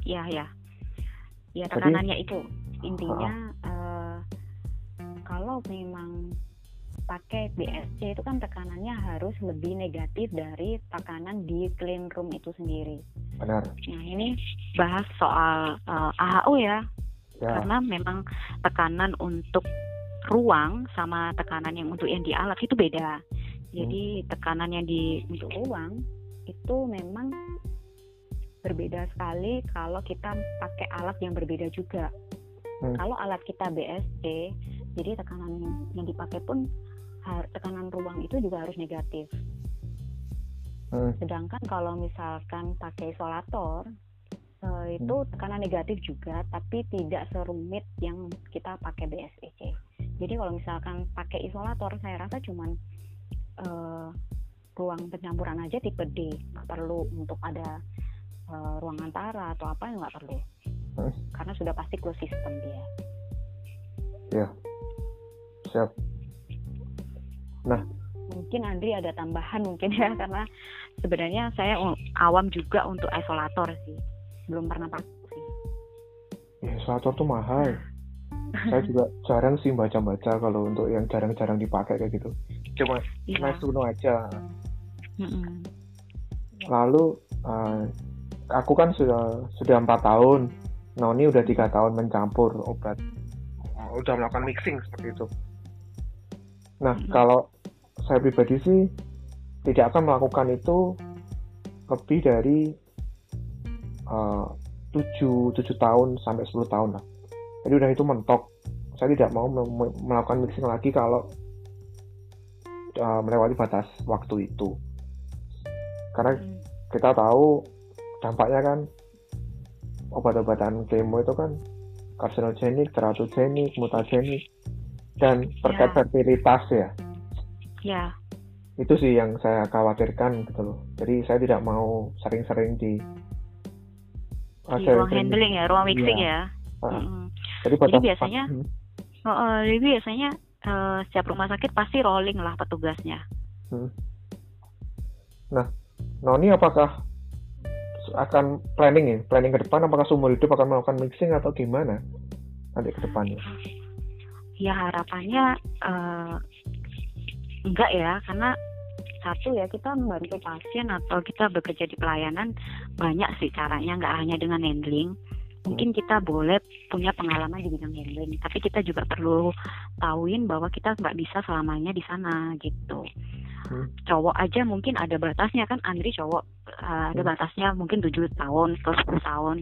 Speaker 2: iya ya ya tekanannya Jadi, itu intinya uh, kalau memang pakai BSC itu kan tekanannya harus lebih negatif dari tekanan di clean room itu sendiri.
Speaker 1: Benar.
Speaker 2: Nah ini bahas soal uh, eh, AHU ya. ya, karena memang tekanan untuk ruang sama tekanan yang untuk yang di alat itu beda. Jadi hmm. tekanan yang di untuk ruang itu memang berbeda sekali kalau kita pakai alat yang berbeda juga. Hmm. Kalau alat kita BSC jadi tekanan yang dipakai pun tekanan ruang itu juga harus negatif hmm. sedangkan kalau misalkan pakai isolator uh, itu hmm. tekanan negatif juga tapi tidak serumit yang kita pakai BSEC jadi kalau misalkan pakai isolator saya rasa cuman uh, ruang pencampuran aja tipe D. Nggak perlu untuk ada uh, ruang antara atau apa yang nggak perlu. Hmm. karena sudah pasti close system dia.
Speaker 1: Ya. Siap. Nah.
Speaker 2: Mungkin Andri ada tambahan mungkin ya karena sebenarnya saya awam juga untuk isolator sih. Belum pernah pakai sih.
Speaker 1: Ya, isolator tuh mahal. Saya juga jarang sih baca-baca kalau untuk yang jarang-jarang dipakai kayak gitu cuma ya. nice to aja mm-hmm. lalu uh, aku kan sudah sudah empat tahun Noni udah tiga tahun mencampur obat udah melakukan mixing seperti itu Nah, hmm. kalau saya pribadi sih tidak akan melakukan itu lebih dari eh, tujuh tujuh tahun sampai 10 tahun lah. Jadi udah itu mentok. Saya tidak mau melakukan mixing lagi kalau uh, melewati batas waktu itu. Karena hmm. kita tahu dampaknya kan obat-obatan kemo itu kan karsinogenik, teratogenik, mutagenik dan terkait ya. fertilitas ya.
Speaker 2: Ya.
Speaker 1: Itu sih yang saya khawatirkan gitu loh. Jadi saya tidak mau sering-sering di
Speaker 2: di ruang handling ya, ruang mixing ya. ya. Uh, hmm. Jadi, jadi biasanya, uh, jadi biasanya uh, setiap rumah sakit pasti rolling lah petugasnya. Hmm.
Speaker 1: Nah, Noni apakah akan planning ya, planning ke depan apakah seumur hidup akan melakukan mixing atau gimana nanti ke depannya?
Speaker 2: ya harapannya uh, enggak ya karena satu ya kita membantu pasien atau kita bekerja di pelayanan banyak sih caranya nggak hanya dengan handling mungkin kita boleh punya pengalaman di bidang handling tapi kita juga perlu tahuin bahwa kita nggak bisa selamanya di sana gitu hmm. cowok aja mungkin ada batasnya kan Andri cowok uh, ada hmm. batasnya mungkin tujuh tahun atau 10 tahun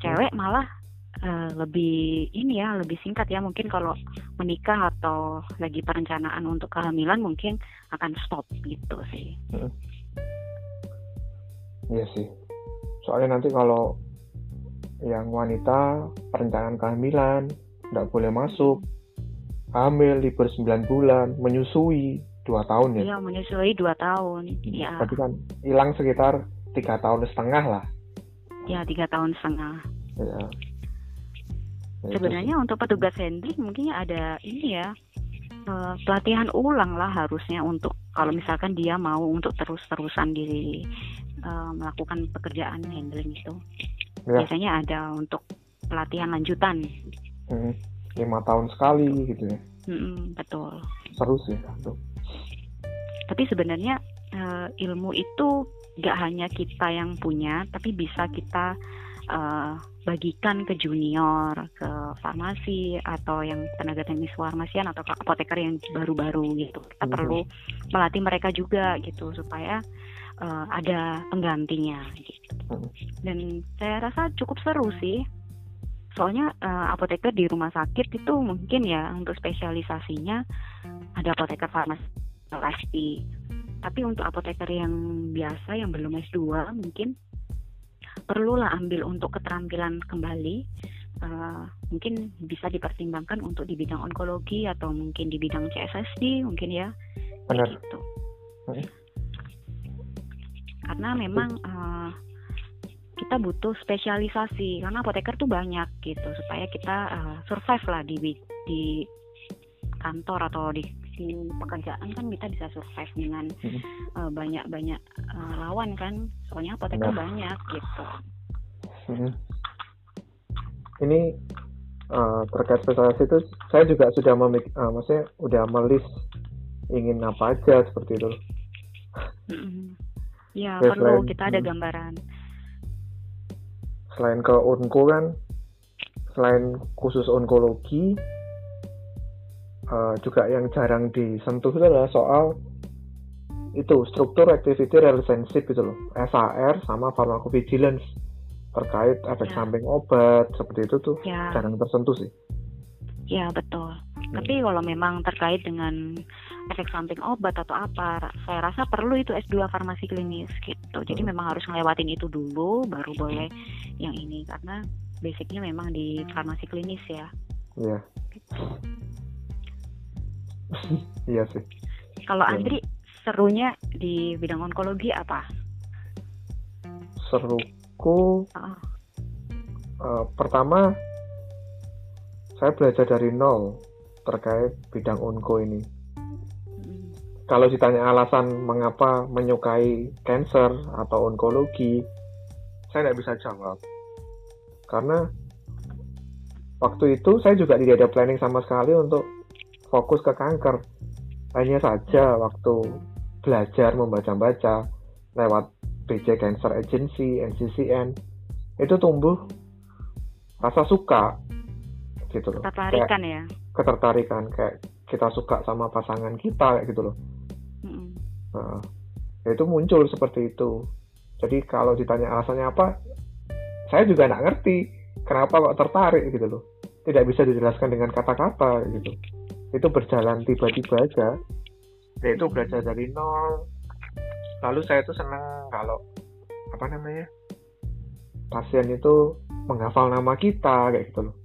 Speaker 2: cewek malah uh, lebih ini ya lebih singkat ya mungkin kalau menikah atau lagi perencanaan untuk kehamilan mungkin akan stop gitu sih. Hmm.
Speaker 1: Iya sih. Soalnya nanti kalau yang wanita perencanaan kehamilan nggak boleh masuk. Hamil libur 9 bulan menyusui dua tahun ya?
Speaker 2: Iya menyusui dua tahun
Speaker 1: ya tapi kan hilang sekitar tiga tahun setengah lah.
Speaker 2: Ya tiga tahun setengah. Ya sebenarnya untuk petugas handling mungkin ada ini ya uh, pelatihan ulang lah harusnya untuk kalau misalkan dia mau untuk terus-terusan di uh, melakukan pekerjaan handling itu ya. biasanya ada untuk pelatihan lanjutan
Speaker 1: hmm, lima tahun sekali gitu ya
Speaker 2: hmm, betul
Speaker 1: seru sih tuh
Speaker 2: tapi sebenarnya uh, ilmu itu gak hanya kita yang punya tapi bisa kita uh, bagikan ke junior, ke farmasi atau yang tenaga teknis farmasian atau apoteker yang baru-baru gitu. Kita mm-hmm. perlu melatih mereka juga gitu supaya uh, ada penggantinya gitu. Dan saya rasa cukup seru sih. Soalnya uh, apoteker di rumah sakit itu mungkin ya untuk spesialisasinya ada apoteker farmasi pasti. Tapi untuk apoteker yang biasa yang belum S2 mungkin perlulah ambil untuk keterampilan kembali uh, mungkin bisa dipertimbangkan untuk di bidang onkologi atau mungkin di bidang CSSD mungkin ya
Speaker 1: benar gitu.
Speaker 2: hmm. Karena memang uh, kita butuh spesialisasi karena apoteker tuh banyak gitu supaya kita uh, survive lah di di kantor atau di di pekerjaan kan kita bisa survive dengan hmm. uh, banyak-banyak uh, lawan kan soalnya apoteker nah. banyak gitu
Speaker 1: hmm. ini uh, terkait spesialis itu saya juga sudah memik uh, maksudnya udah melis ingin apa aja seperti itu
Speaker 2: hmm. Ya Jadi perlu selain, kita ada hmm. gambaran
Speaker 1: selain ke onko kan selain khusus onkologi uh, juga yang jarang disentuh itu adalah soal itu struktur activity relationship gitu loh SAR sama pharmacovigilance terkait efek ya. samping obat seperti itu tuh ya. jarang tersentuh sih
Speaker 2: ya betul hmm. tapi kalau memang terkait dengan efek samping obat atau apa saya rasa perlu itu S2 farmasi klinis gitu jadi hmm. memang harus ngelewatin itu dulu baru boleh yang ini karena basicnya memang di farmasi klinis ya
Speaker 1: iya gitu. iya sih
Speaker 2: kalau ya. Andri serunya di bidang onkologi apa
Speaker 1: seruku uh. Uh, pertama saya belajar dari nol terkait bidang onko ini hmm. Kalau ditanya alasan mengapa menyukai cancer atau onkologi saya tidak bisa jawab karena waktu itu saya juga tidak ada planning sama sekali untuk fokus ke kanker. Hanya saja waktu belajar membaca-baca lewat BJ Cancer Agency, NCCN, itu tumbuh rasa suka gitu loh.
Speaker 2: Ketertarikan ya?
Speaker 1: Ketertarikan kayak kita suka sama pasangan kita kayak gitu loh. Nah, itu muncul seperti itu. Jadi kalau ditanya alasannya apa, saya juga nggak ngerti kenapa kok tertarik gitu loh. Tidak bisa dijelaskan dengan kata-kata gitu. Itu berjalan tiba-tiba aja. Yaitu belajar dari nol. Lalu saya itu senang kalau apa namanya pasien itu menghafal nama kita kayak gitu loh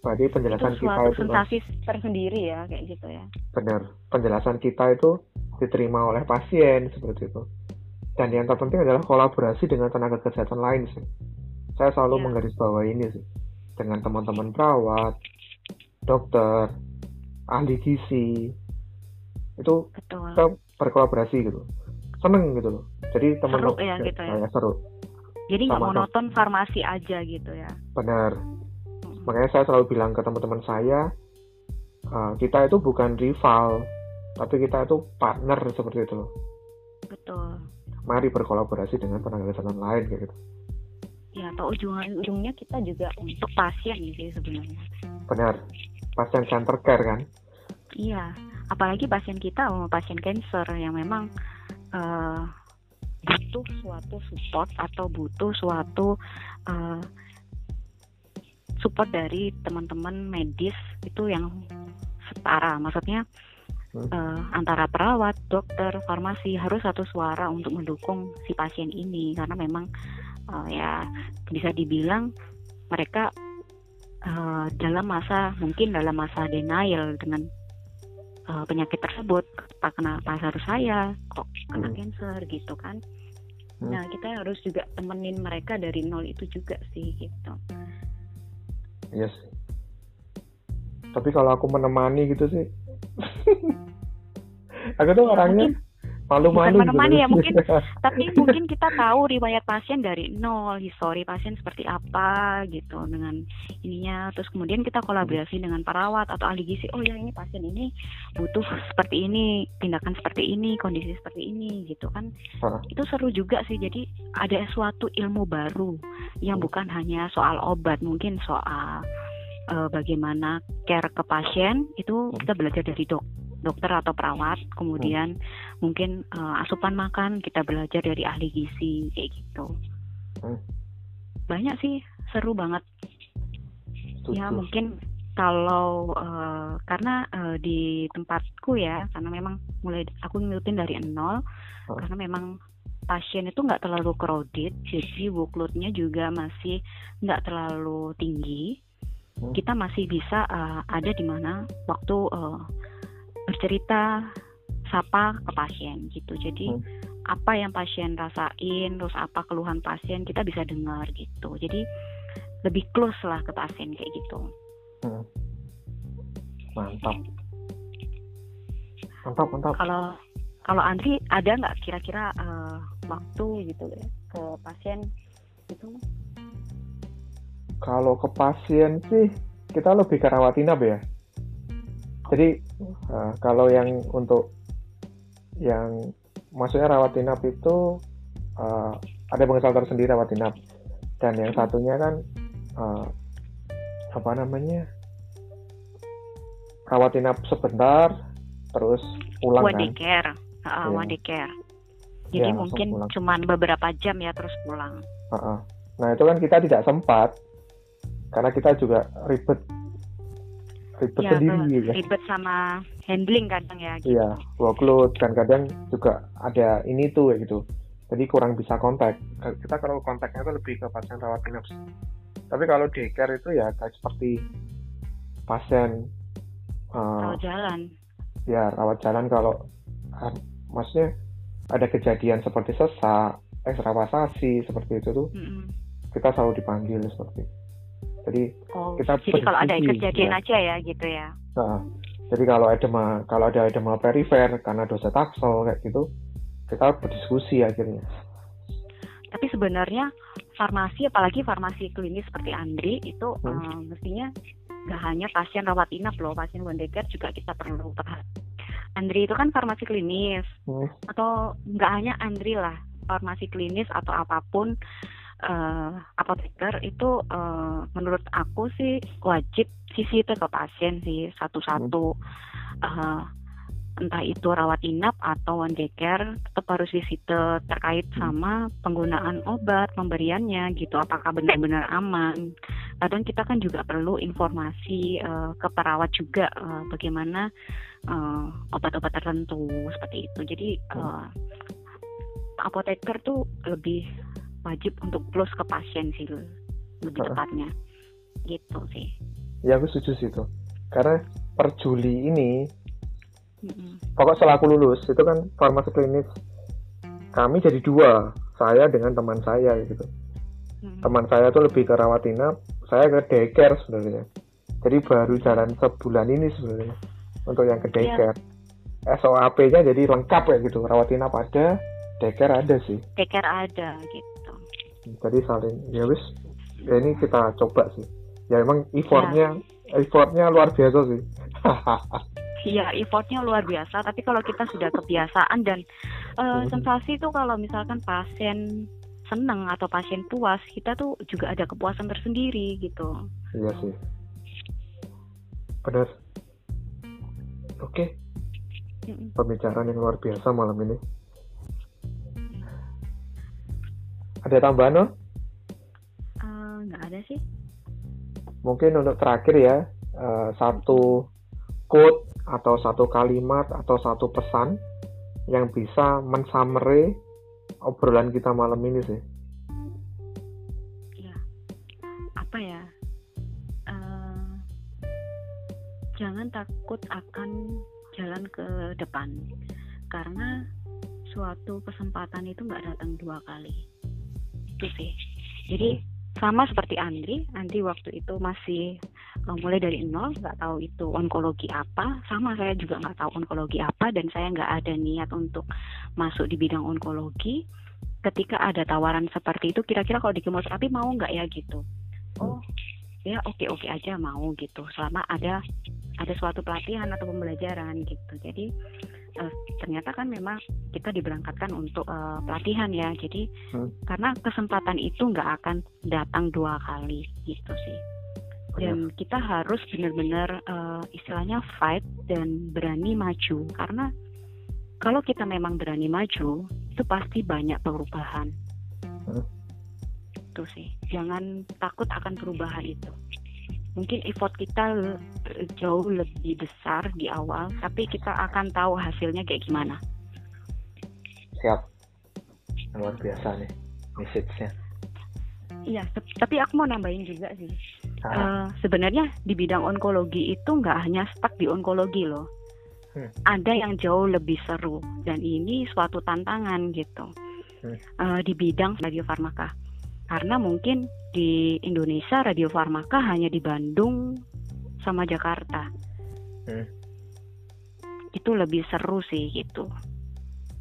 Speaker 1: berarti penjelasan
Speaker 2: itu
Speaker 1: kita
Speaker 2: itu sensasi tersendiri ya kayak gitu ya
Speaker 1: benar penjelasan kita itu diterima oleh pasien seperti itu dan yang terpenting adalah kolaborasi dengan tenaga kesehatan lain sih saya selalu ya. menggarisbawahi ini sih dengan teman-teman perawat dokter, ahli gizi, itu Betul. kita berkolaborasi gitu, seneng gitu loh. Jadi teman-teman
Speaker 2: ya, gitu ya.
Speaker 1: seru.
Speaker 2: Jadi nggak monoton farmasi aja gitu ya.
Speaker 1: Benar. Makanya saya selalu bilang ke teman-teman saya, uh, kita itu bukan rival, tapi kita itu partner seperti itu loh.
Speaker 2: Betul.
Speaker 1: Mari berkolaborasi dengan tenaga kesehatan lain kayak gitu.
Speaker 2: Ya, atau ujung-ujungnya kita juga untuk pasien sih sebenarnya.
Speaker 1: Benar pasien center care kan
Speaker 2: iya apalagi pasien kita mau pasien cancer yang memang uh, butuh suatu support atau butuh suatu uh, support dari teman-teman medis itu yang setara maksudnya hmm. uh, antara perawat, dokter, farmasi harus satu suara untuk mendukung si pasien ini karena memang uh, ya bisa dibilang mereka uh, dalam masa mungkin dalam masa denial dengan uh, penyakit tersebut apa kenapa harus saya kok kena hmm. cancer gitu kan hmm. nah kita harus juga temenin mereka dari nol itu juga sih gitu
Speaker 1: yes. Tapi kalau aku menemani gitu sih. Aku tuh orangnya malu-malu
Speaker 2: bukan menemani gitu. ya mungkin. Tapi mungkin kita tahu riwayat pasien dari nol. Histori pasien seperti apa gitu dengan ininya. Terus kemudian kita kolaborasi dengan perawat atau ahli gizi. Oh ya ini pasien ini butuh seperti ini tindakan seperti ini kondisi seperti ini gitu kan. Itu seru juga sih. Jadi ada suatu ilmu baru yang bukan hanya soal obat mungkin soal uh, bagaimana care ke pasien itu kita belajar dari dok dokter atau perawat, kemudian hmm. mungkin uh, asupan makan kita belajar dari ahli gizi kayak gitu. Hmm. Banyak sih, seru banget. Tuh, ya mungkin kalau uh, karena uh, di tempatku ya, karena memang mulai aku ngikutin dari nol, hmm. karena memang pasien itu nggak terlalu crowded, jadi workloadnya juga masih nggak terlalu tinggi. Hmm. Kita masih bisa uh, ada di mana waktu uh, bercerita sapa ke pasien gitu jadi hmm. apa yang pasien rasain terus apa keluhan pasien kita bisa dengar gitu jadi lebih close lah ke pasien kayak gitu hmm.
Speaker 1: mantap mantap mantap
Speaker 2: kalau kalau Andri ada nggak kira-kira uh, waktu gitu ya ke pasien itu?
Speaker 1: Kalau ke pasien sih kita lebih ke rawat inap ya. Jadi uh, kalau yang untuk yang maksudnya rawat inap itu uh, ada pengesal tersendiri rawat inap dan yang satunya kan uh, apa namanya rawat inap sebentar terus pulang
Speaker 2: kan? Uh, yeah. one day care jadi ya, mungkin cuma beberapa jam ya terus pulang
Speaker 1: uh -uh. nah itu kan kita tidak sempat karena kita juga ribet ribet ya, sendiri
Speaker 2: ya. ribet sama handling kadang ya gitu.
Speaker 1: iya workload dan kadang juga ada ini tuh ya gitu jadi kurang bisa kontak kita kalau kontaknya itu lebih ke pasien rawat inap tapi kalau daycare itu ya kayak seperti pasien
Speaker 2: uh, rawat jalan
Speaker 1: ya rawat jalan kalau uh, maksudnya ada kejadian seperti sesak ekstravasasi seperti itu tuh mm -hmm. kita selalu dipanggil seperti itu jadi
Speaker 2: oh, kita jadi kalau ada kejadian ya. aja ya gitu ya.
Speaker 1: Nah, jadi kalau ada kalau ada edema perifer karena dosa taksel kayak gitu, kita berdiskusi akhirnya.
Speaker 2: Tapi sebenarnya farmasi apalagi farmasi klinis seperti Andri itu hmm. um, mestinya nggak hanya pasien rawat inap loh, pasien Wondeker juga kita perlu perhatikan. Andri itu kan farmasi klinis. Hmm. atau nggak hanya Andri lah farmasi klinis atau apa pun uh, apoteker itu uh, menurut aku sih wajib sisi itu ke pasien sih satu-satu. Uh, entah itu rawat inap atau one day care tetap harus visite terkait hmm. sama penggunaan obat pemberiannya gitu. Apakah benar-benar aman? Kadang kita kan juga perlu informasi uh, ke perawat juga uh, bagaimana obat-obat uh, tertentu seperti itu. Jadi uh, apoteker tuh lebih wajib untuk close ke pasien sih lebih tepatnya. Gitu sih.
Speaker 1: Ya aku setuju sih itu. Karena per Juli ini mm-hmm. pokok setelah aku lulus itu kan farmasi klinis kami jadi dua saya dengan teman saya gitu mm-hmm. teman saya tuh lebih ke rawat inap saya ke daycare sebenarnya jadi baru jalan sebulan ini sebenarnya untuk yang ke iya. daycare yeah. SOAP-nya jadi lengkap ya gitu rawat inap ada daycare ada sih
Speaker 2: daycare ada gitu
Speaker 1: jadi saling ya wis ya ini kita coba sih ya emang effortnya ya. effortnya luar biasa sih
Speaker 2: Iya, effortnya luar biasa. Tapi kalau kita sudah kebiasaan dan uh, sensasi itu kalau misalkan pasien seneng atau pasien puas, kita tuh juga ada kepuasan tersendiri gitu.
Speaker 1: Iya sih. Benar. Oke. Okay. Pembicaraan yang luar biasa malam ini. Ada tambahan no?
Speaker 2: Uh, nggak ada sih.
Speaker 1: Mungkin untuk terakhir ya uh, satu quote atau satu kalimat atau satu pesan yang bisa mensummary obrolan kita malam ini sih.
Speaker 2: Ya, apa ya? Uh, jangan takut akan jalan ke depan. Karena suatu kesempatan itu nggak datang dua kali. Itu sih. Jadi sama seperti Andri. Andri waktu itu masih uh, mulai dari nol nggak tahu itu onkologi apa. Sama saya juga nggak tahu onkologi apa dan saya nggak ada niat untuk masuk di bidang onkologi. Ketika ada tawaran seperti itu kira-kira kalau di kemoterapi mau nggak ya gitu? Oh ya oke oke aja mau gitu. Selama ada ada suatu pelatihan atau pembelajaran gitu. Jadi uh, ternyata kan memang kita diberangkatkan untuk uh, pelatihan ya. Jadi hmm. karena kesempatan itu nggak akan datang dua kali gitu sih dan kita harus benar-benar uh, istilahnya fight dan berani maju. Karena kalau kita memang berani maju itu pasti banyak perubahan. Hmm. itu sih. Jangan takut akan perubahan itu. Mungkin effort kita jauh lebih besar di awal tapi kita akan tahu hasilnya kayak gimana.
Speaker 1: Siap. Luar biasa nih message-nya.
Speaker 2: Iya tapi aku mau nambahin juga sih uh, sebenarnya di bidang onkologi itu nggak hanya stuck di onkologi loh. Hmm. Ada yang jauh lebih seru dan ini suatu tantangan gitu hmm. uh, di bidang radiofarmaka. Karena mungkin di Indonesia radiofarmaka hanya di Bandung sama Jakarta. Hmm. Itu lebih seru sih gitu.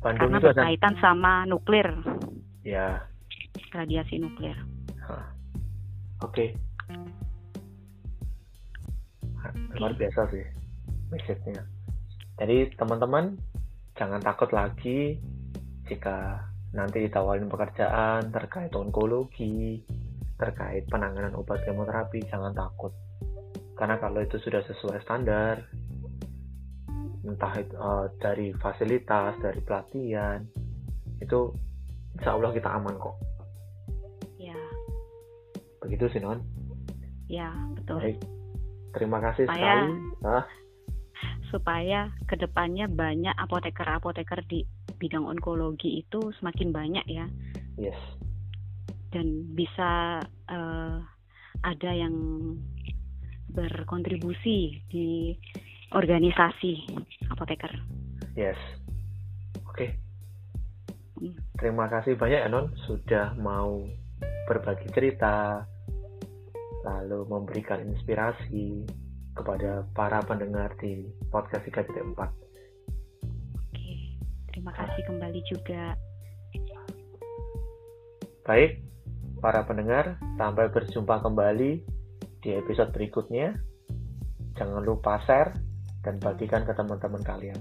Speaker 2: Bandung Karena berkaitan ada... sama nuklir.
Speaker 1: Ya.
Speaker 2: Radiasi nuklir.
Speaker 1: Oke. Okay luar biasa sih message-nya jadi teman-teman jangan takut lagi jika nanti ditawarin pekerjaan terkait onkologi terkait penanganan obat kemoterapi jangan takut. Karena kalau itu sudah sesuai standar entah itu, uh, dari fasilitas dari pelatihan itu insya Allah kita aman kok.
Speaker 2: Ya.
Speaker 1: Begitu sih non
Speaker 2: ya betul. Baik.
Speaker 1: Terima kasih supaya, sekali. Hah?
Speaker 2: Supaya ke depannya banyak apoteker-apoteker di bidang onkologi itu semakin banyak ya.
Speaker 1: Yes.
Speaker 2: Dan bisa uh, ada yang berkontribusi di organisasi apoteker.
Speaker 1: Yes. Oke. Okay. Hmm. Terima kasih banyak Anon sudah mau berbagi cerita, lalu memberikan inspirasi kepada para pendengar di podcast 3.4.
Speaker 2: Oke, terima kasih kembali juga.
Speaker 1: Baik, para pendengar, sampai berjumpa kembali di episode berikutnya. Jangan lupa share dan bagikan ke teman-teman kalian.